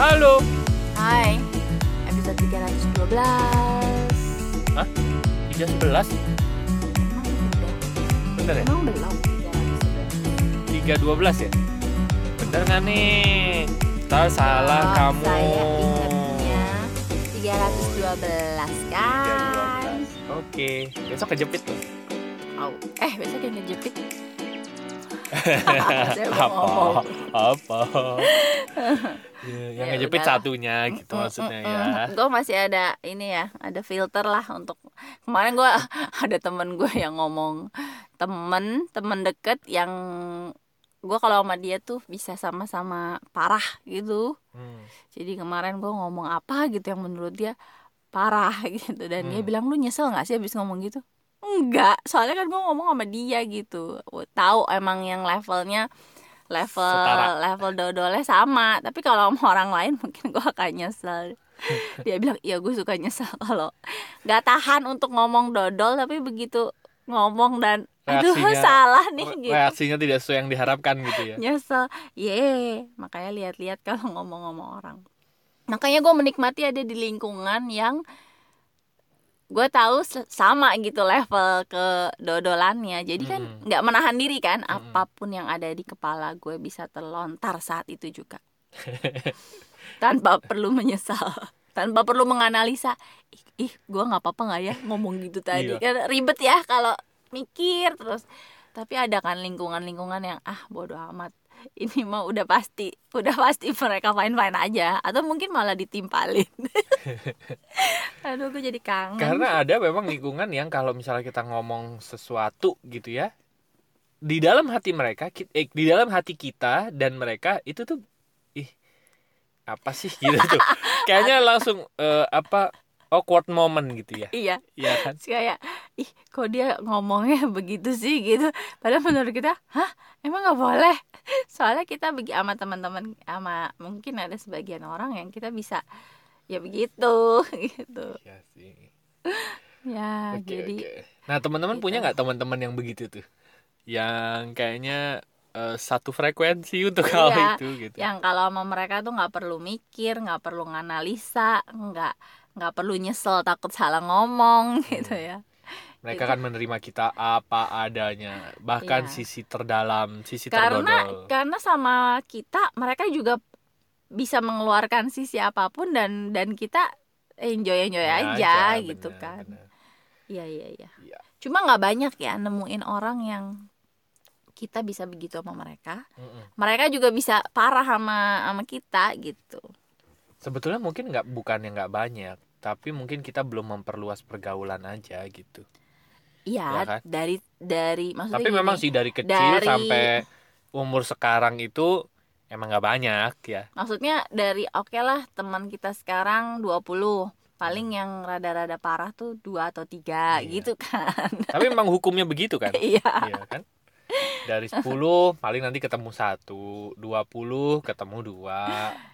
Halo. Hai, episode 312 Hah? 311? Emang udah? Bener ya? Emang belum 311 312 ya? Bener nggak nih? Ntar salah Oh, kamu. Saya ingatnya 312 kan 312. Oke, besok kejepit tuh. Oh, Eh, besok yang ngomong. Apa? apa? Ya, yang Ya ngejepit satunya gitu maksudnya ya. Gue masih ada ini ya, ada filter lah untuk kemarin gue ada temen gue yang ngomong temen temen deket yang gue kalau sama dia tuh bisa sama-sama parah gitu. Hmm. Jadi kemarin gue ngomong apa gitu yang menurut dia parah gitu dan dia Hmm. bilang lu nyesel nggak sih habis ngomong gitu? Enggak, soalnya kan gue ngomong sama dia gitu. Tahu emang yang levelnya level Setara. level dodolnya sama, tapi kalau sama orang lain mungkin gue akan nyesel. Dia bilang iya gue suka nyesel kalau nggak tahan untuk ngomong dodol tapi begitu ngomong dan aduh Reaksinya- salah nih gitu Reaksinya tidak sesuai yang diharapkan gitu ya. nyesel ye makanya lihat-lihat kalau ngomong-ngomong orang makanya gue menikmati ada di lingkungan yang gue tahu sama gitu level ke dodolannya jadi kan Mm-mm. nggak menahan diri kan Mm-mm. apa pun yang ada di kepala gue bisa terlontar saat itu juga. Tanpa perlu menyesal tanpa perlu menganalisa ih, ih gue nggak apa-apa nggak ya ngomong gitu tadi. Iya. kan ribet ya kalau mikir terus. Tapi ada kan lingkungan-lingkungan yang ah bodoh amat. Ini mah udah pasti udah pasti mereka fine fine aja. Atau mungkin malah ditimpalin aduh gue jadi kangen. Karena ada memang lingkungan yang kalau misalnya kita ngomong sesuatu gitu ya, di dalam hati mereka, eh, di dalam hati kita dan mereka itu tuh, ih apa sih gitu tuh, kayaknya langsung eh, apa awkward moment gitu ya, iya. Iya kan? Kayak ih kok dia ngomongnya begitu sih gitu? Padahal menurut kita hah? Emang nggak boleh? Soalnya kita bagi sama teman-teman sama mungkin ada sebagian orang yang kita bisa ya begitu gitu Iya sih. ya Oke jadi oke. Nah teman-teman gitu. punya nggak teman-teman yang begitu tuh, yang kayaknya eh, satu frekuensi untuk hal Iya, itu gitu. yang kalau sama mereka tuh nggak perlu mikir nggak perlu nganalisa nggak nggak perlu nyesel takut salah ngomong gitu ya Mereka Gitu. akan menerima kita apa adanya, bahkan Iya. sisi terdalam, sisi karena terdodol. karena sama kita mereka juga bisa mengeluarkan sisi apa pun dan dan kita enjoy enjoy Ya aja, gitu benar, kan iya iya iya Iya. cuma nggak banyak ya nemuin orang yang kita bisa begitu sama mereka Mm-mm. mereka juga bisa parah sama sama kita gitu Sebetulnya mungkin nggak bukan yang nggak banyak, tapi mungkin kita belum memperluas pergaulan aja gitu. iya Ya kan? dari dari maksudnya tapi gini, memang sih dari kecil dari- sampai umur sekarang itu emang nggak banyak ya. maksudnya dari oke lah teman kita sekarang 20 paling yang rada-rada parah tuh dua atau tiga Hmm. Iya. gitu kan Tapi memang hukumnya begitu kan? iya Iya kan? Dari 10 paling nanti ketemu satu, 20 ketemu dua.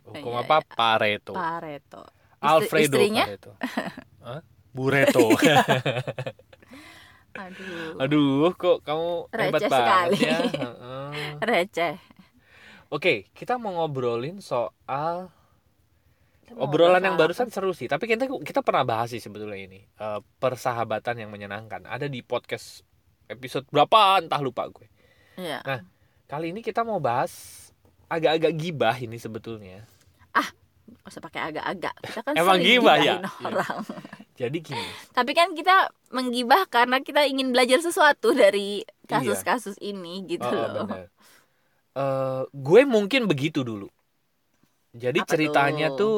Hukum Iya, apa? Pareto. Pareto Istri- Alfredo istrinya Pareto. Hah? Bureto. aduh Aduh, kok kamu hebat Receh banget sekali. ya. Heeh. receh Oke, kita mau ngobrolin soal Kita obrolan yang barusan seru sih. Tapi kita kita pernah bahas sih sebetulnya ini Eh, persahabatan yang menyenangkan. Ada di podcast episode berapa entah lupa gue. Iya. Nah, Kali ini kita mau bahas agak-agak gibah ini sebetulnya. Gak usah pakai agak-agak. Kita kan Emang sering gibah ya? orang. Jadi gini, Tapi kan kita menggibah karena kita ingin belajar sesuatu dari Iya. kasus-kasus ini gitu oh, oh, loh. benar. Eh, gue mungkin begitu dulu. Jadi Apa ceritanya tuh? tuh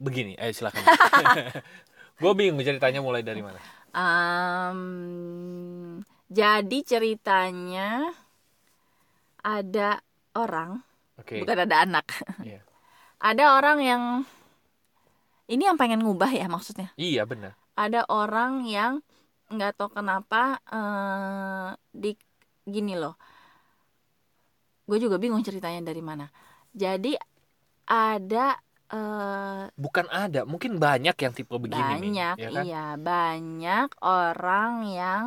begini. Eh silakan. gue bingung ceritanya mulai dari mana. Am, jadi ceritanya ada orang, Oke. bukan ada anak. Iya. ada orang yang ini yang pengen ngubah ya maksudnya. Iya benar. Ada orang yang nggak tahu kenapa eh di gini loh. Gue juga bingung ceritanya dari mana. Jadi ada eh Bukan ada, mungkin banyak yang tipe begini. Banyak ya kan? iya banyak orang yang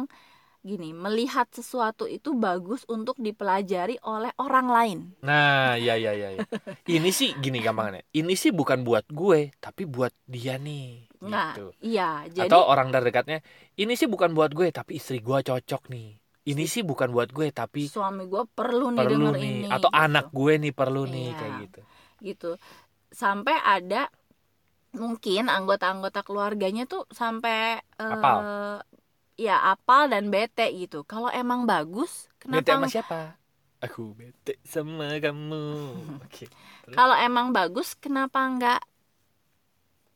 gini melihat sesuatu itu bagus untuk dipelajari oleh orang lain Nah, ya ya ya ya. Ini sih gini gampangnya. Ini sih bukan buat gue, tapi buat dia nih. nggak Gitu. iya jadi Atau orang terdekatnya, ini sih bukan buat gue, tapi istri gue cocok nih. Ini sih bukan buat gue, tapi suami gue perlu nih perlu denger nih. ini Atau gitu. anak gue nih perlu nih Iya. kayak gitu. gitu sampai ada mungkin anggota-anggota keluarganya tuh sampai Apal. ya apal dan bete gitu kalau emang bagus Bete kenapa sama siapa? Aku bete sama kamu. Oke. kalau emang bagus kenapa nggak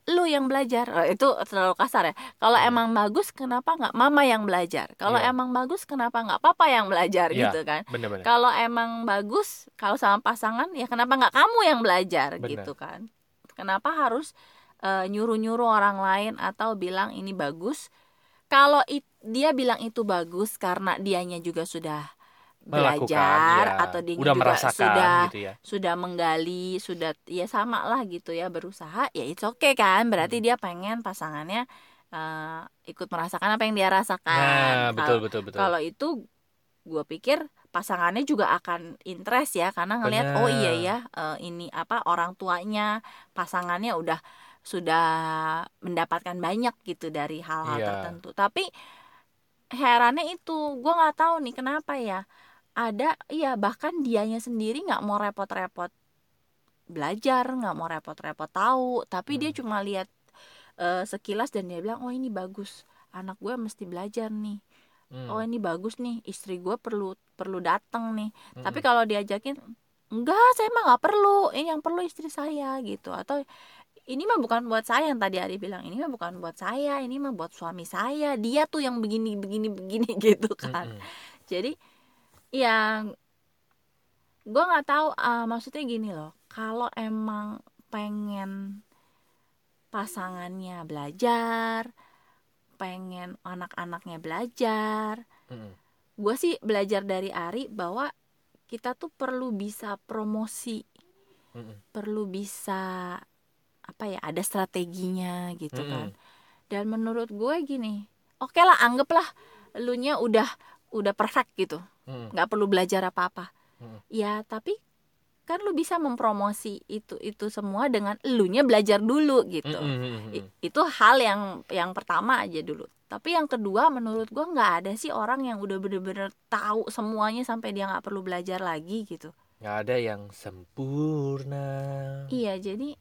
lu yang belajar Eh, itu terlalu kasar ya kalau Iya. emang bagus kenapa nggak mama yang belajar kalau Iya. emang bagus kenapa nggak papa yang belajar Iya. gitu kan kalau emang bagus kalau sama pasangan ya kenapa nggak kamu yang belajar Benar. gitu kan kenapa harus eh, nyuruh-nyuruh orang lain atau bilang ini bagus kalau dia bilang itu bagus karena dianya juga sudah belajar ya. atau dia udah juga merasakan sudah gitu ya. sudah menggali sudah ya sama lah gitu ya berusaha ya it's okay kan berarti Hmm. dia pengen pasangannya eh, ikut merasakan apa yang dia rasakan Nah, Kalau- betul betul betul. kalau itu gue pikir pasangannya juga akan interest ya karena ngelihat oh iya ya eh, ini apa orang tuanya pasangannya udah sudah mendapatkan banyak gitu dari hal-hal Iya. tertentu tapi herannya itu gue nggak tahu nih kenapa ya ada iya bahkan dianya sendiri nggak mau repot-repot belajar nggak mau repot-repot tahu tapi dia Hmm. cuma lihat eh, sekilas dan dia bilang oh ini bagus anak gue mesti belajar nih Hmm. oh ini bagus nih istri gue perlu perlu datang nih Mm-mm. tapi kalau diajakin enggak saya mah nggak perlu ini yang perlu istri saya gitu atau ini mah bukan buat saya yang tadi Ari bilang ini mah bukan buat saya ini mah buat suami saya dia tuh yang begini begini begini gitu kan Mm-mm. jadi ya gue nggak tahu ah, maksudnya gini loh kalau emang pengen pasangannya belajar pengen anak-anaknya belajar Mm-mm. gue sih belajar dari Ari bahwa kita tuh perlu bisa promosi Mm-mm. perlu bisa apa ya ada strateginya gitu Mm-mm. kan dan menurut gue gini oke lah anggaplah lu nya udah udah perfect gitu Mm-mm. nggak perlu belajar apa-apa Mm. ya tapi kan lu bisa mempromosi itu itu semua dengan elunya belajar dulu gitu Mm-mm. I- itu hal yang yang pertama aja dulu tapi yang kedua menurut gua nggak ada sih orang yang udah bener-bener tahu semuanya sampai dia nggak perlu belajar lagi gitu nggak ada yang sempurna iya jadi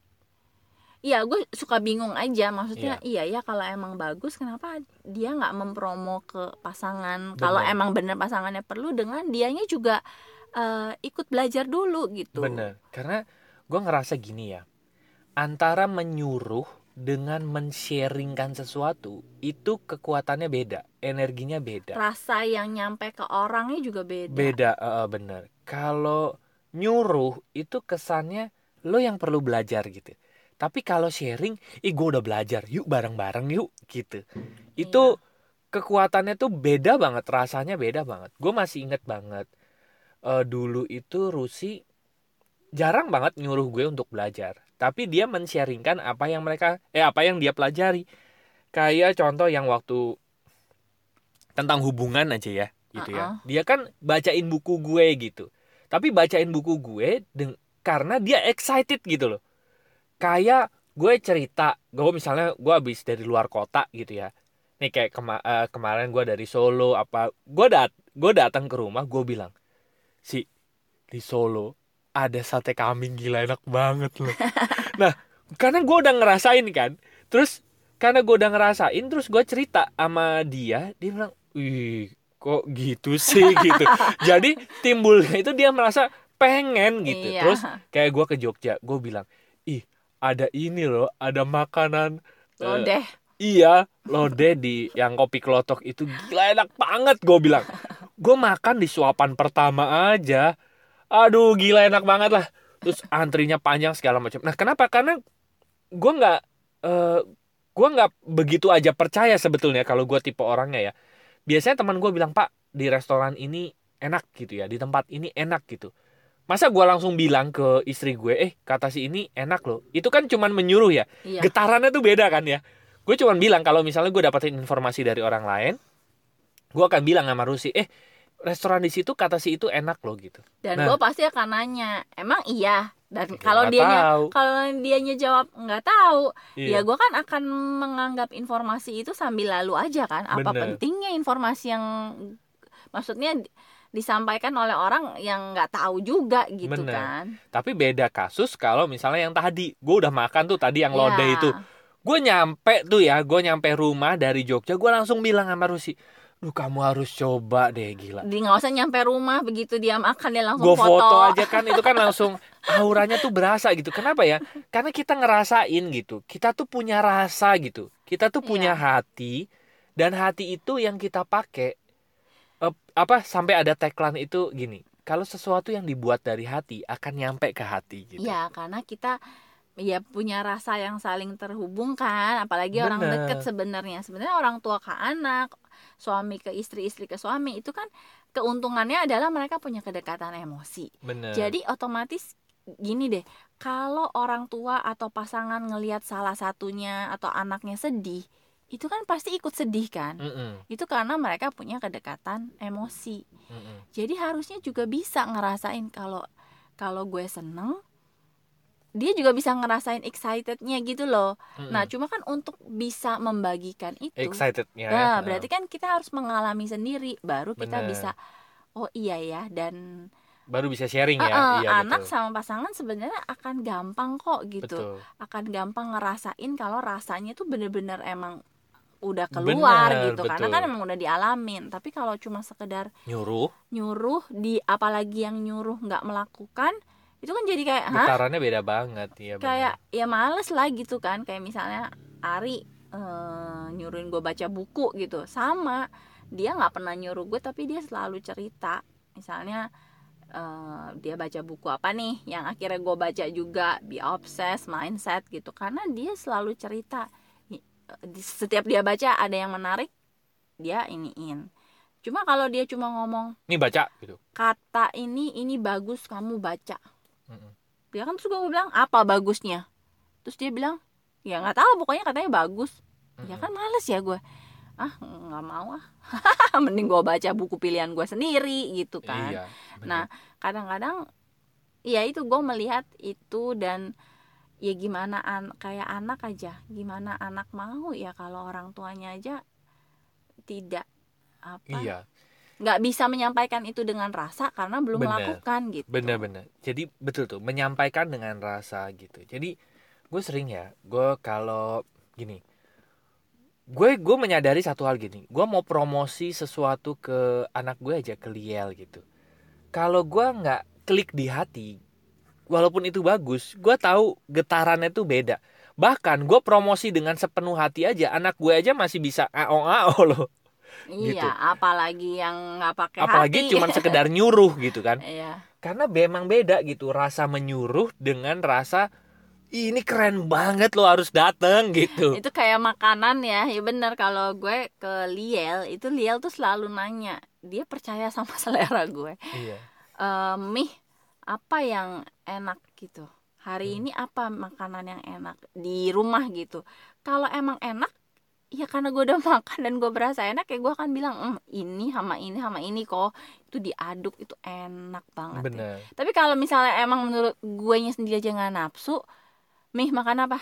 Iya, gue suka bingung aja. Maksudnya, iya ya kalau emang bagus, kenapa dia nggak mempromo ke pasangan? Kalau emang bener pasangannya perlu, dengan dianya juga eh, ikut belajar dulu gitu. bener karena gue ngerasa gini ya antara menyuruh dengan men-sharingkan sesuatu itu kekuatannya beda energinya beda Rasa yang nyampe ke orangnya juga beda. beda eh, bener kalau nyuruh itu kesannya lo yang perlu belajar gitu tapi kalau sharing ih gue udah belajar yuk bareng-bareng yuk gitu. Itu Iya. kekuatannya tuh beda banget rasanya beda banget. Gue masih inget banget eh, dulu itu Rusi jarang banget nyuruh gue untuk belajar. Tapi dia men-sharingkan apa yang mereka eh apa yang dia pelajari. Kayak contoh yang waktu tentang hubungan aja ya gitu ya. Uh-uh. dia kan bacain buku gue gitu. Tapi bacain buku gue karena dia excited gitu loh kayak gue cerita gue misalnya gue habis dari luar kota gitu ya. Nih kayak kema- eh, kemarin gue dari Solo apa gue dat gue datang ke rumah gue bilang si di Solo ada sate kambing gila enak banget loh. Nah karena gue udah ngerasain kan terus karena gue udah ngerasain terus gue cerita sama dia dia bilang wih kok gitu sih? Gitu. Jadi timbulnya itu dia merasa pengen gitu. Iya. terus kayak gue ke Jogja gue bilang ada ini loh ada makanan eh, deh. Iya, lode di yang kopi kelotok itu gila enak banget gue bilang. Gue makan di suapan pertama aja. Aduh, gila enak banget lah. Terus antrinya panjang segala macam. Nah, kenapa? Karena gue nggak eh gue nggak begitu aja percaya sebetulnya kalau gue tipe orangnya ya. Biasanya teman gue bilang, "Pak, di restoran ini enak gitu ya, di tempat ini enak gitu." Masa gue langsung bilang ke istri gue, "Eh, kata si ini enak loh." Itu kan cuman menyuruh ya Iya. getarannya tuh beda kan ya gue cuman bilang kalau misalnya gue dapetin informasi dari orang lain gue akan bilang sama Rusi eh restoran di situ kata si itu enak loh gitu dan Nah. gue pasti akan nanya emang iya dan Ya, kalau tahu. kalau dianya jawab nggak tahu Iya. ya gue kan akan menganggap informasi itu sambil lalu aja kan apa Bener. pentingnya informasi yang maksudnya disampaikan oleh orang yang nggak tahu juga gitu Bener. kan. Tapi beda kasus kalau misalnya yang tadi gue udah makan tuh tadi yang Ya. lodeh itu. Gue nyampe tuh ya gue nyampe rumah dari Jogja gue langsung bilang sama Rusi Duh kamu harus coba deh gila. Di nggak usah nyampe rumah begitu dia makan dia langsung gue foto, foto aja kan itu kan langsung auranya tuh berasa gitu. Kenapa ya? Karena kita ngerasain gitu kita tuh punya rasa gitu. Kita tuh punya Iya. hati dan hati itu yang kita pakai Eh, apa sampai ada tagline itu gini kalau sesuatu yang dibuat dari hati akan nyampe ke hati gitu. Ya karena kita ya punya rasa yang saling terhubungkan apalagi orang Bener. deket sebenarnya. Sebenarnya orang tua ke anak suami ke istri istri ke suami itu kan keuntungannya adalah mereka punya kedekatan emosi. Bener. Jadi otomatis gini deh kalau orang tua atau pasangan ngelihat salah satunya atau anaknya sedih itu kan pasti ikut sedih kan Mm-mm, itu karena mereka punya kedekatan emosi mm-mm. jadi harusnya juga bisa ngerasain kalau kalau gue seneng dia juga bisa ngerasain excitednya gitu loh Mm-mm. nah cuma kan untuk bisa membagikan itu excitednya nah ya. berarti kan kita harus mengalami sendiri baru kita Bener. bisa oh iya ya dan baru bisa sharing ya Eh, eh, iya anak betul. sama pasangan sebenarnya akan gampang kok gitu betul akan gampang ngerasain kalau rasanya tuh bener-bener emang udah keluar Bener, gitu karena betul. kan emang udah dialamin. Tapi kalau cuma sekedar nyuruh? nyuruh di apalagi yang nyuruh nggak melakukan itu kan jadi kayak hah? Getarannya beda banget ya kayak ya males lah gitu kan. Kayak misalnya Ari eh, nyuruhin gue baca buku gitu. Sama dia nggak pernah nyuruh gue tapi dia selalu cerita. Misalnya eh, dia baca buku apa nih yang akhirnya gue baca juga be obsessed mindset gitu. Karena dia selalu cerita setiap dia baca ada yang menarik dia iniin. Cuma kalau dia cuma ngomong ini baca gitu. Kata ini ini bagus kamu baca. Mm-mm. dia kan terus gue bilang apa bagusnya? Terus dia bilang ya nggak tahu pokoknya katanya bagus. Ya Mm-mm. kan males ya gue. Ah nggak mau ah. Mending gue baca buku pilihan gue sendiri gitu kan. Iya Nah, kadang-kadang ya itu gue melihat itu dan ya gimana an kayak anak aja. Gimana anak mau ya kalau orang tuanya aja tidak apa iya. nggak bisa menyampaikan itu dengan rasa karena belum Bener. melakukan gitu. Bener-bener jadi betul tuh menyampaikan dengan rasa gitu. Jadi gue sering ya gue kalau gini gue gue menyadari satu hal gini gue mau promosi sesuatu ke anak gue aja ke Liel gitu. Kalau gue nggak klik di hati walaupun itu bagus gue tahu getarannya tuh beda. Bahkan gue promosi dengan sepenuh hati aja anak gue aja masih bisa aong aong loh. Iya gitu. apalagi yang nggak pakai apalagi cuman sekedar nyuruh gitu kan. Iya. Karena memang beda gitu rasa menyuruh dengan rasa "Ih, ini keren banget lo harus dateng gitu. Itu kayak makanan ya. Ya bener. Kalau gue ke Liel itu Liel tuh selalu nanya dia percaya sama selera gue? Iya. Eh, mih apa yang enak gitu hari Hmm. ini apa makanan yang enak di rumah gitu kalau emang enak ya karena gue udah makan dan gue berasa enak ya gue akan bilang "Hmm, ini sama ini sama ini kok itu diaduk itu enak banget ya." tapi kalau misalnya emang menurut gue sendiri aja nggak nafsu mih makan apa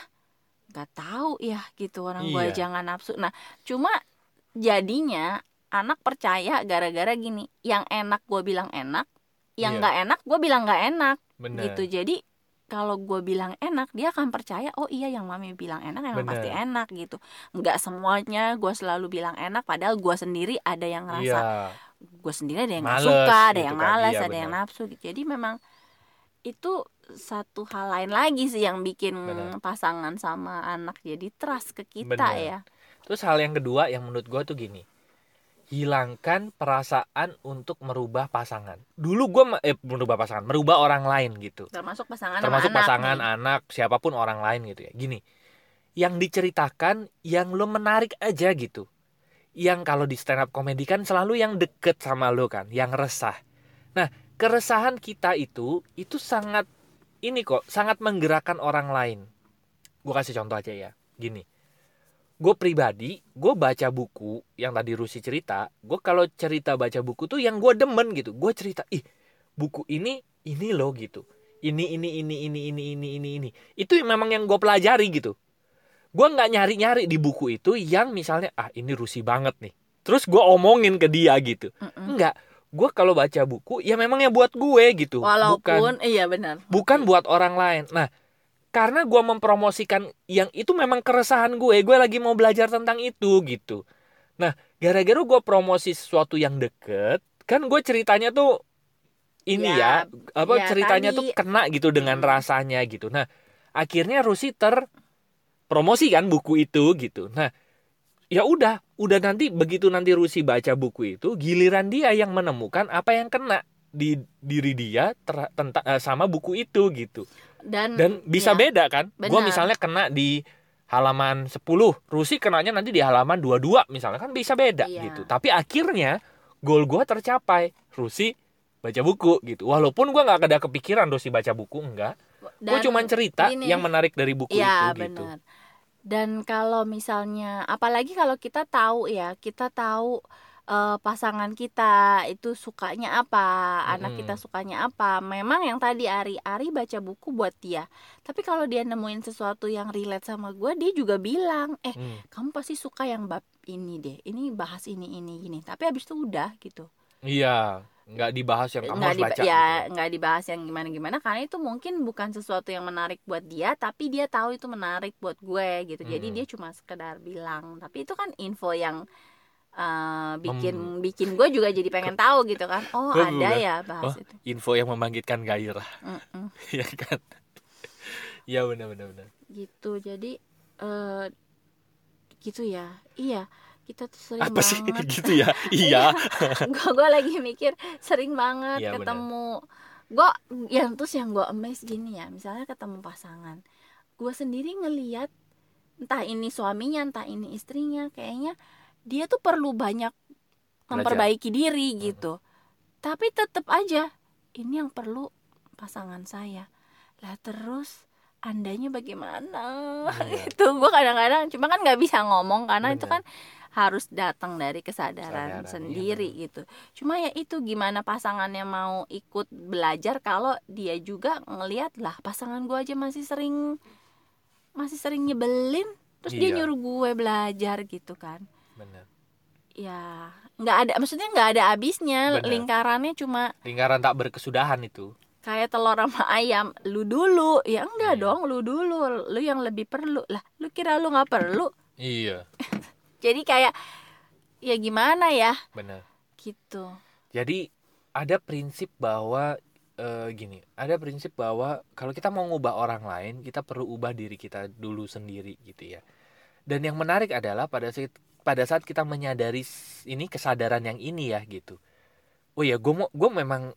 nggak tahu ya gitu orang gue Iya. jangan nafsu nah cuma jadinya anak percaya gara-gara gini yang enak gue bilang enak yang Iya. nggak enak gue bilang nggak enak bener gitu jadi kalau gue bilang enak dia akan percaya oh iya yang mami bilang enak emang Bener. pasti enak gitu nggak semuanya gue selalu bilang enak padahal gue sendiri ada yang ngerasa iya gue sendiri ada yang Males suka ada gitu yang kan. malas Iya, ada yang benar. nafsu gitu. jadi memang itu satu hal lain lagi sih yang bikin Benar. pasangan sama anak jadi trust ke kita Benar. ya terus hal yang kedua yang menurut gue tuh gini hilangkan perasaan untuk merubah pasangan. Dulu gue eh merubah pasangan merubah orang lain gitu. Termasuk pasangan termasuk anak pasangan nih. anak siapa pun orang lain gitu ya. Gini yang diceritakan yang lo menarik aja gitu. Yang kalau di stand up comedy kan selalu yang deket sama lo kan yang resah. Nah keresahan kita itu itu sangat ini kok sangat menggerakkan orang lain. Gue kasih contoh aja ya. Gini gue pribadi gue baca buku yang tadi Rusi cerita. Gue kalau cerita baca buku tuh yang gue demen gitu. Gue cerita ih buku ini ini loh gitu. Ini ini ini ini ini ini ini ini. Itu yang memang yang gue pelajari gitu. Gue nggak nyari nyari di buku itu yang misalnya ah ini Rusi banget nih. Terus gue omongin ke dia gitu. Enggak gue kalau baca buku ya memang yang buat gue gitu. Bukan walaupun iya benar. bukan buat orang lain. Nah, karena gue mempromosikan yang itu memang keresahan gue, gue lagi mau belajar tentang itu gitu. Nah, gara-gara gue promosi sesuatu yang deket, kan gue ceritanya tuh ini ya, Ya, apa ya, ceritanya tuh tadi. kena gitu dengan Hmm. rasanya gitu. Nah, akhirnya Rusi terpromosi kan buku itu gitu. Nah, ya udah, udah nanti begitu nanti Rusi baca buku itu, giliran dia yang menemukan apa yang kena di diri dia ter- tenta- eh, sama buku itu gitu dan dan bisa ya, beda kan gue misalnya kena di halaman 10 Rusi kenanya nanti di halaman 22 misalnya kan bisa beda Iya. gitu tapi akhirnya goal gue tercapai Rusi baca buku gitu walaupun gue nggak ada kepikiran Rusi baca buku enggak gue cuman cerita gini. yang menarik dari buku Iya itu gitu benar. Dan kalau misalnya, apalagi kalau kita tahu ya, kita tahu eh, pasangan kita itu sukanya apa, anak Mm-mm. kita sukanya apa. Memang yang tadi Ari, Ari baca buku buat dia. Tapi kalau dia nemuin sesuatu yang relate sama gue, dia juga bilang, eh Hmm, kamu pasti suka yang bab ini deh. Ini bahas ini ini gini. Tapi abis itu udah gitu. iya nggak dibahas yang kamu nggak harus baca ya gitu. nggak dibahas yang gimana gimana karena itu mungkin bukan sesuatu yang menarik buat dia tapi dia tahu itu menarik buat gue gitu jadi Hmm. dia cuma sekedar bilang tapi itu kan info yang eh, bikin Mem- bikin gue juga jadi pengen tahu gitu kan. Oh Gua ada juga. ya bahas Oh. itu. info yang membangkitkan gairah. Mm-mm. ya kan? Ya benar benar benar. Gitu jadi eh gitu ya. Iya kita tuh sering apa sih? banget. Gitu ya? Iya. Gue gue lagi mikir sering banget Iya, benar. ketemu. Gue yang terus yang gue amazed gini ya misalnya ketemu pasangan. Gue sendiri ngeliat entah ini suaminya entah ini istrinya kayaknya dia tuh perlu banyak memperbaiki diri Hmm. gitu tapi tetap aja ini yang perlu pasangan saya lah terus andanya bagaimana Iya. itu gue kadang-kadang cuma kan nggak bisa ngomong karena itu Benar. kan harus datang dari kesadaran Kesadaran, iya sendiri gitu cuma ya itu gimana pasangannya mau ikut belajar kalau dia juga ngelihat lah pasangan gue aja masih sering masih sering nyebelin terus dia Iya. nyuruh gue belajar gitu kan benar ya nggak ada maksudnya nggak ada habisnya Benar. lingkarannya cuma lingkaran tak berkesudahan itu. kayak telur sama ayam. Lu dulu. Ya enggak Iya. dong lu dulu. Lu yang lebih perlu. Lah lu kira lu nggak perlu? Iya. Jadi kayak ya gimana ya? Benar gitu. Jadi ada prinsip bahwa eh, gini ada prinsip bahwa kalau kita mau ngubah orang lain kita perlu ubah diri kita dulu sendiri gitu ya. Dan yang menarik adalah pada saat pada saat kita menyadari ini kesadaran yang ini ya gitu. Oh ya gue gue memang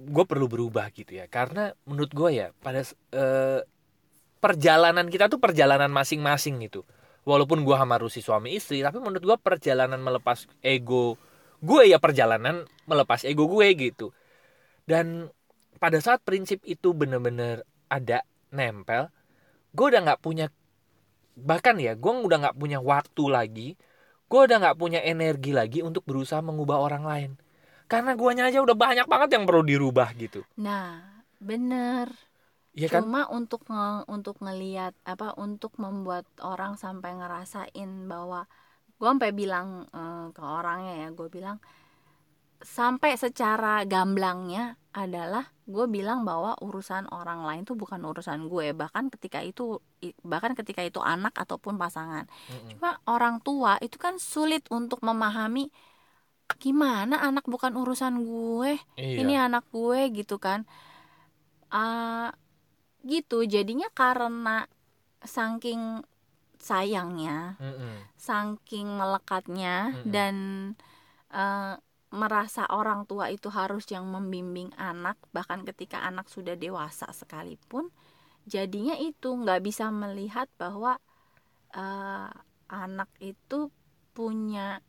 gue perlu berubah gitu ya. Karena menurut gue ya pada eh, perjalanan kita tuh perjalanan masing-masing gitu. Walaupun gue sama Rusi suami istri tapi menurut gue perjalanan melepas ego gue ya perjalanan melepas ego gue gitu. Dan pada saat prinsip itu bener-bener ada nempel gue udah nggak punya bahkan ya gue udah nggak punya waktu lagi gue udah nggak punya energi lagi untuk berusaha mengubah orang lain. Karena guanya aja udah banyak banget yang perlu dirubah gitu. Nah bener. Ya kan? Cuma untuk nge- untuk ngelihat apa untuk membuat orang sampai ngerasain bahwa gue sampai bilang eh, ke orangnya ya gue bilang sampai secara gamblangnya adalah gue bilang bahwa urusan orang lain tuh bukan urusan gue bahkan ketika itu bahkan ketika itu anak ataupun pasangan Mm-mm. cuma orang tua itu kan sulit untuk memahami gimana anak bukan urusan gue iya ini anak gue gitu kan Ah, gitu jadinya karena saking sayangnya Mm-mm. saking melekatnya Mm-mm. dan eh, merasa orang tua itu harus yang membimbing anak bahkan ketika anak sudah dewasa sekalipun jadinya itu nggak bisa melihat bahwa eh, anak itu punya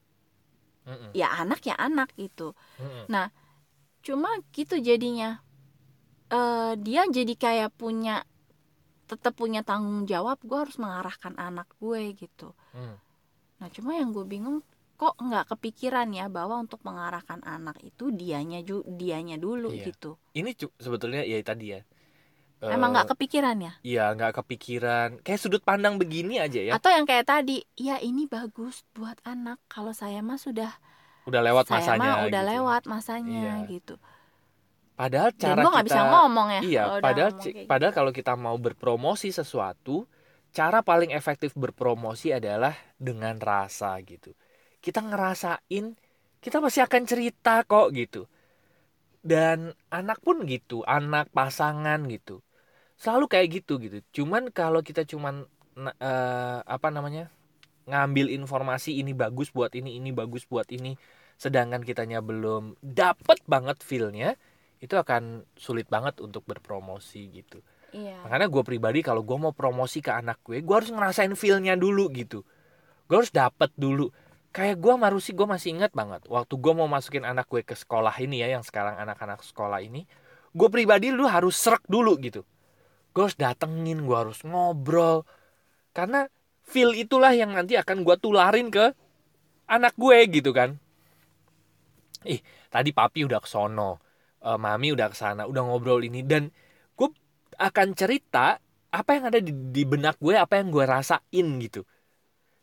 Mm-mm. ya anak ya anak gitu Mm-mm. cuma gitu jadinya eh dia jadi kayak punya tetap punya tanggung jawab gue harus mengarahkan anak gue gitu Mm. nah cuma yang gue bingung kok nggak kepikiran ya bahwa untuk mengarahkan anak itu dianya ju dianya dulu Iya. gitu ini cu- sebetulnya ya tadi ya emang nggak kepikiran ya Iya nggak kepikiran kayak sudut pandang begini aja ya atau yang kayak tadi ya ini bagus buat anak kalau saya mah sudah udah lewat saya masanya mah udah gitu. lewat masanya Iya. gitu padahal dan cara gue kita bisa ngomong ya iya kalau padahal gitu. padahal kalau kita mau berpromosi sesuatu cara paling efektif berpromosi adalah dengan rasa gitu kita ngerasain kita pasti akan cerita kok gitu. Dan anak pun gitu anak pasangan gitu. Selalu kayak gitu gitu. Cuman kalau kita cuman eh, apa namanya ngambil informasi ini bagus buat ini ini bagus buat ini sedangkan kitanya belum dapet banget feelnya itu akan sulit banget untuk berpromosi gitu. Iya. Makanya gue pribadi kalau gue mau promosi ke anak gue gue harus ngerasain feelnya dulu gitu. Gue harus dapet dulu kayak gue marusi gue masih inget banget waktu gue mau masukin anak gue ke sekolah ini ya yang sekarang anak-anak sekolah ini gue pribadi lu harus serak dulu gitu. Gue harus datengin gue harus ngobrol. Karena feel itulah yang nanti akan gue tularin ke anak gue gitu kan. Ih tadi papi udah ke sono eh, mami udah ke sana udah ngobrol ini dan gue akan cerita apa yang ada di, di benak gue apa yang gue rasain gitu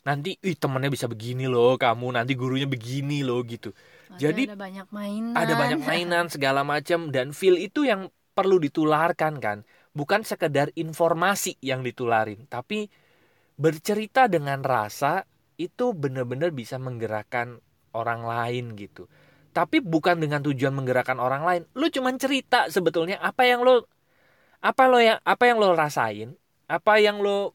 nanti ih temennya bisa begini loh kamu. Nanti gurunya begini loh gitu. Jadi- ada banyak mainan. ada banyak mainan segala macam dan feel itu yang perlu ditularkan kan. Bukan sekedar informasi yang ditularin tapi bercerita dengan rasa itu benar-benar bisa menggerakkan orang lain gitu. Tapi bukan dengan tujuan menggerakkan orang lain. Lu cuman cerita sebetulnya apa yang lo apa lo yang apa yang lo rasain apa yang lo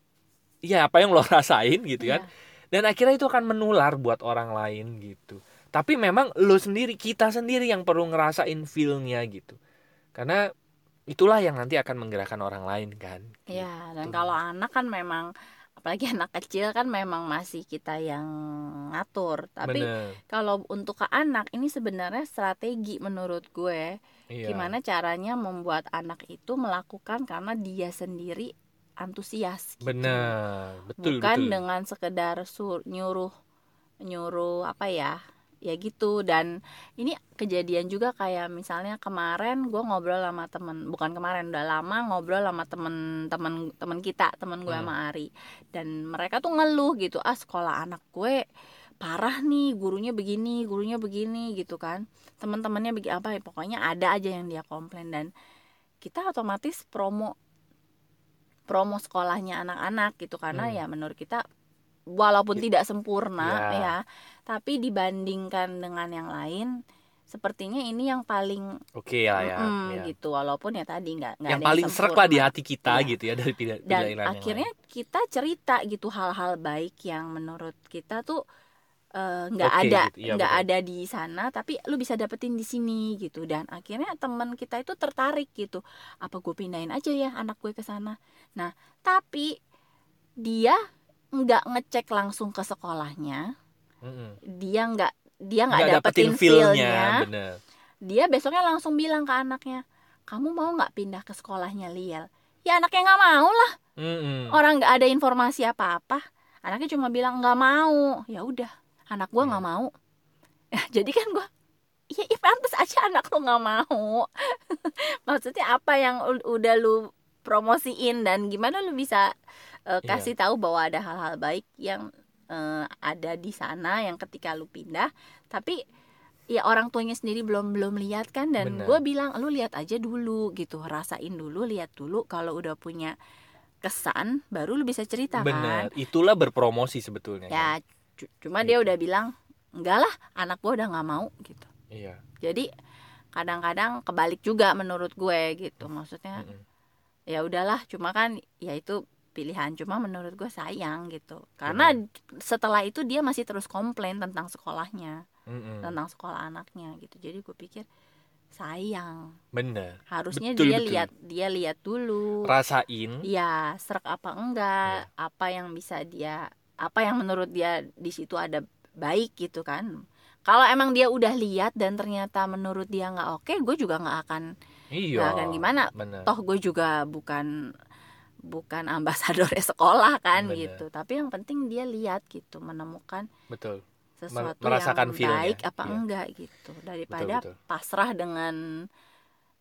ya apa yang lo rasain gitu kan Iya. dan akhirnya itu akan menular buat orang lain gitu tapi memang lo sendiri kita sendiri yang perlu ngerasain feelnya gitu karena itulah yang nanti akan menggerakkan orang lain kan Iya, dan Gitu. kalau anak kan memang apalagi anak kecil kan memang masih kita yang ngatur. Tapi Bener. kalau untuk ke anak ini sebenarnya strategi menurut gue Iya. gimana caranya membuat anak itu melakukan karena dia sendiri antusias gitu. bener betul Bukan betul dengan sekedar sur nyuruh nyuruh apa ya? Ya gitu dan ini kejadian juga kayak misalnya kemarin gue ngobrol sama temen bukan kemarin udah lama ngobrol sama temen temen temen kita temen gue Hmm. sama Ari dan mereka tuh ngeluh gitu ah sekolah anak gue parah nih gurunya begini gurunya begini gitu kan teman-temannya begini apa ya pokoknya ada aja yang dia komplain dan kita otomatis promo promo sekolahnya anak-anak gitu karena Hmm. ya menurut kita walaupun tidak sempurna Ya. ya tapi dibandingkan dengan yang lain sepertinya ini yang paling oke lah ya, mm, ya. gitu walaupun ya tadi nggak yang paling serak lah di hati kita Iya. gitu ya dari pilihan dan pilihan yang akhirnya kita cerita gitu hal-hal baik yang menurut kita tuh eh, nggak Oke, ada gitu. Iya, nggak betul. ada di sana tapi lu bisa dapetin di sini gitu dan akhirnya teman kita itu tertarik gitu apa gue pindahin aja ya anak gue ke sana nah tapi dia nggak ngecek langsung ke sekolahnya lain. Mm-mm. dia nggak dia nggak Nggak dapetin, feelnya bener dia besoknya langsung bilang ke anaknya kamu mau nggak pindah ke sekolahnya Liel ya anaknya nggak mau lah Mm-mm. orang nggak ada informasi apa apa anaknya cuma bilang nggak mau ya udah anak gua nggak Iya. mau. Ya, jadi kan gua ya, ya pantas aja anak lu nggak mau. Maksudnya apa yang udah lu promosiin dan gimana lu bisa Iya. kasih tahu bahwa ada hal-hal baik yang eh, ada di sana yang ketika lu pindah tapi ya orang tuanya sendiri belum belum lihat kan? Dan gue bilang lu lihat aja dulu gitu. Rasain dulu lihat dulu kalau udah punya kesan baru lu bisa cerita kan? Bener itulah berpromosi sebetulnya kan? ya cu- cuma dia udah bilang enggak lah anak gue udah nggak mau gitu. Iya. Jadi kadang-kadang kebalik juga menurut gue gitu. Maksudnya Mm-mm. ya udahlah cuma kan ya itu pilihan. Cuma menurut gue sayang gitu. Karena setelah itu dia masih terus komplain tentang sekolahnya Mm-mm. tentang sekolah anaknya gitu. Jadi gue pikir sayang. Bener. Harusnya Betul, dia betul. lihat dia lihat dulu. Rasain. Ya serak apa enggak Iya. apa yang bisa dia apa yang menurut dia di situ ada baik gitu kan. Kalau emang dia udah lihat dan ternyata menurut dia nggak oke gue juga nggak akan iya nggak akan gimana. bener. Toh gue juga bukan bukan ambasador sekolah kan Bener. gitu. Tapi yang penting dia lihat gitu menemukan betul. sesuatu merasakan yang baik apa Iya. enggak gitu. Daripada betul. pasrah dengan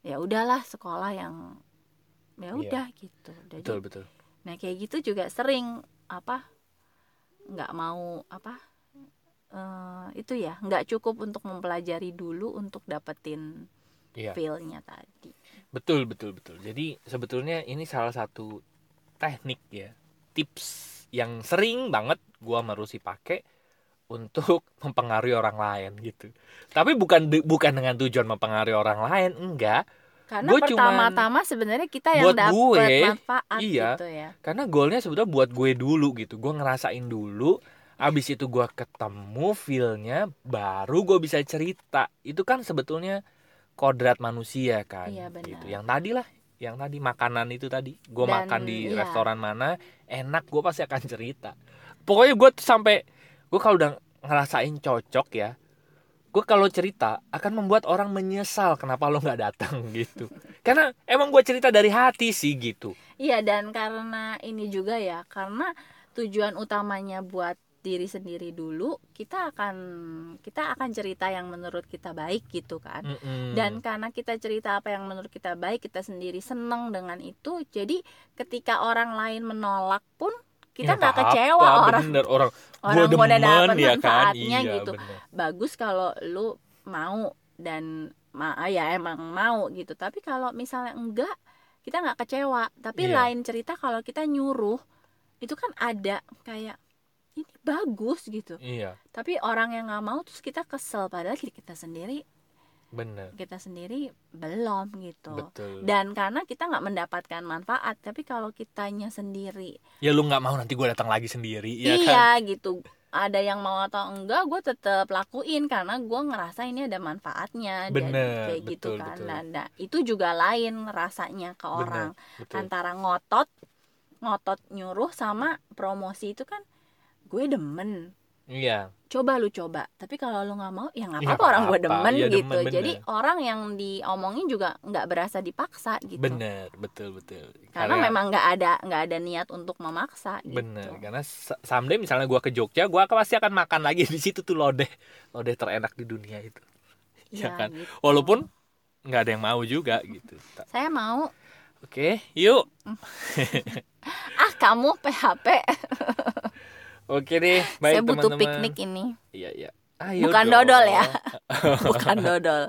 ya udahlah sekolah yang ya Iya. udah gitu. Jadi betul betul. nah kayak gitu juga sering apa nggak mau apa eh, itu ya nggak cukup untuk mempelajari dulu untuk dapetin iya. feel-nya tadi. Betul betul betul. Jadi sebetulnya ini salah satu teknik ya tips yang sering banget gua sama Rusi pakai untuk mempengaruhi orang lain gitu. Tapi bukan bukan dengan tujuan mempengaruhi orang lain enggak karena Gua pertama-tama sebenarnya kita yang dapat gue, manfaat iya. gitu ya karena goalnya sebetulnya buat gue dulu gitu gue ngerasain dulu abis itu gue ketemu feelnya baru gue bisa cerita itu kan sebetulnya kodrat manusia kan Iya, benar. gitu yang tadi lah yang tadi makanan itu tadi gue makan di iya. restoran mana enak gue pasti akan cerita pokoknya gue tuh sampai gue kalau udah ngerasain cocok ya gue kalau cerita akan membuat orang menyesal kenapa lo nggak datang gitu. Karena emang gue cerita dari hati sih gitu. Iya dan karena ini juga ya karena tujuan utamanya buat diri sendiri dulu kita akan kita akan cerita yang menurut kita baik gitu kan. Mm-mm. dan karena kita cerita apa yang menurut kita baik kita sendiri seneng dengan itu jadi ketika orang lain menolak pun kita Ya, nggak kecewa orang bener orang orang gua udah demen dapet ya kan? iya gitu. bener. bagus kalau lu mau dan ma ya emang mau gitu. Tapi kalau misalnya enggak kita nggak kecewa. Tapi Iya. lain cerita kalau kita nyuruh itu kan ada kayak ini bagus gitu. Iya. Tapi orang yang nggak mau terus kita kesel. Padahal kita sendiri bener. Kita sendiri belum gitu. Betul. Dan karena kita nggak mendapatkan manfaat tapi kalau kitanya sendiri ya lu nggak mau nanti gue datang lagi sendiri ya kan? iya gitu. Ada yang mau atau enggak gue tetap lakuin karena gue ngerasa ini ada manfaatnya dan Bener, kayak gitu betul, kan. betul. Nah, itu juga lain rasanya ke Bener, orang. betul. Antara ngotot ngotot nyuruh sama promosi itu kan gue demen iya. Coba lu coba tapi kalau lu nggak mau ya nggak Ya, apa-apa orang gue demen Iya, gitu. demen, bener. jadi orang yang diomongin juga nggak berasa dipaksa gitu. Bener betul betul. Karena memang nggak ada nggak ada niat untuk memaksa gitu. bener karena someday misalnya gue ke Jogja gue pasti akan makan lagi di situ tuh lodeh lodeh terenak di dunia itu. Iya, ya kan? gitu. walaupun nggak ada yang mau juga gitu. Saya mau. Oke yuk. Ah kamu PHP oke deh baik saya butuh teman-teman piknik ini iya iya Ayo Bukan dong. dodol ya. bukan dodol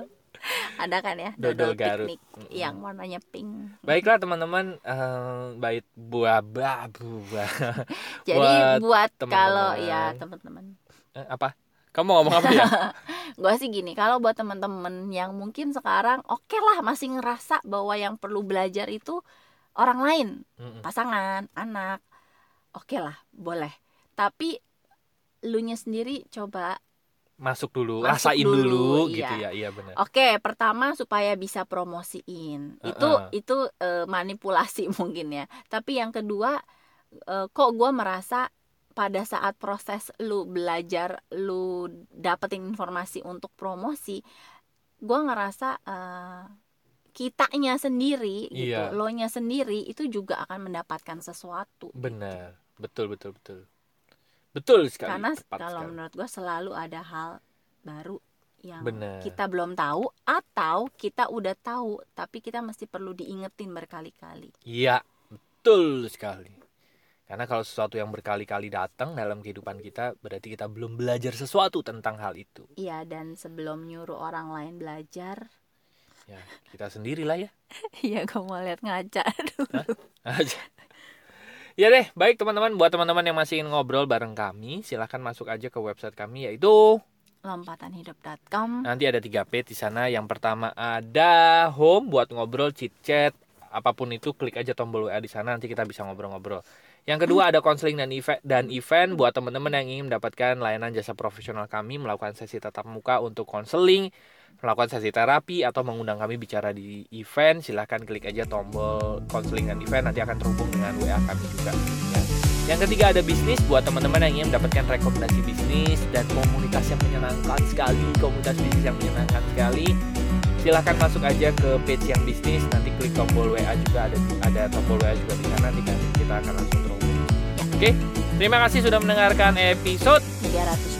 ada kan ya Dodol dodol, Garut. piknik Mm-mm. yang warnanya pink Baiklah teman-teman, eh, baik buah buah buah. jadi buat, teman-teman. kalau ya teman-teman Eh, apa? Kamu ngomong apa ya? gue sih gini kalau buat teman-teman yang mungkin sekarang oke lah masih ngerasa bahwa yang perlu belajar itu orang lain Mm-mm. pasangan anak oke lah boleh tapi lu nya sendiri coba Masuk dulu, Masuk rasain dulu, dulu, iya. gitu ya, iya benar. Oke, pertama supaya bisa promosiin. Itu Uh-uh. itu eh, manipulasi mungkin ya. Tapi yang kedua eh, kok gue merasa pada saat proses lu belajar, lu dapetin informasi untuk promosi, gue ngerasa eh, kitanya sendiri Iya. gitu, lo nya sendiri itu juga akan mendapatkan sesuatu. Benar, betul betul betul. Betul sekali. Karena tepat kalau sekali. menurut gue selalu ada hal baru yang Benar. kita belum tahu atau kita udah tahu tapi kita mesti perlu diingetin berkali-kali. Iya, betul sekali. Karena kalau sesuatu yang berkali-kali datang dalam kehidupan kita, berarti kita belum belajar sesuatu tentang hal itu. Iya dan sebelum nyuruh orang lain belajar, Ya, kita sendirilah ya. iya gue mau lihat ngaca dulu. aja. Ya deh, baik teman-teman, buat teman-teman yang masih ingin ngobrol bareng kami, silahkan masuk aja ke website kami yaitu Lompatanhidup.com. nanti ada tiga page di sana. Yang pertama ada home buat ngobrol, chit chat, apa pun itu klik aja tombol WA di sana nanti kita bisa ngobrol-ngobrol. Yang kedua ada konseling dan event dan event buat teman-teman yang ingin mendapatkan layanan jasa profesional kami melakukan sesi tatap muka untuk konseling, melakukan sesi terapi atau mengundang kami bicara di event, silahkan klik aja tombol konseling dan event nanti akan terhubung dengan WA kami juga. Ya. Yang ketiga ada bisnis buat teman-teman yang ingin mendapatkan rekomendasi bisnis dan komunitas yang menyenangkan sekali, komunitas bisnis yang menyenangkan sekali. Silahkan masuk aja ke page yang bisnis, nanti klik tombol WA juga ada ada tombol WA juga di sana, nanti kan kita akan langsung terhubung. Oke, terima kasih sudah mendengarkan episode 300.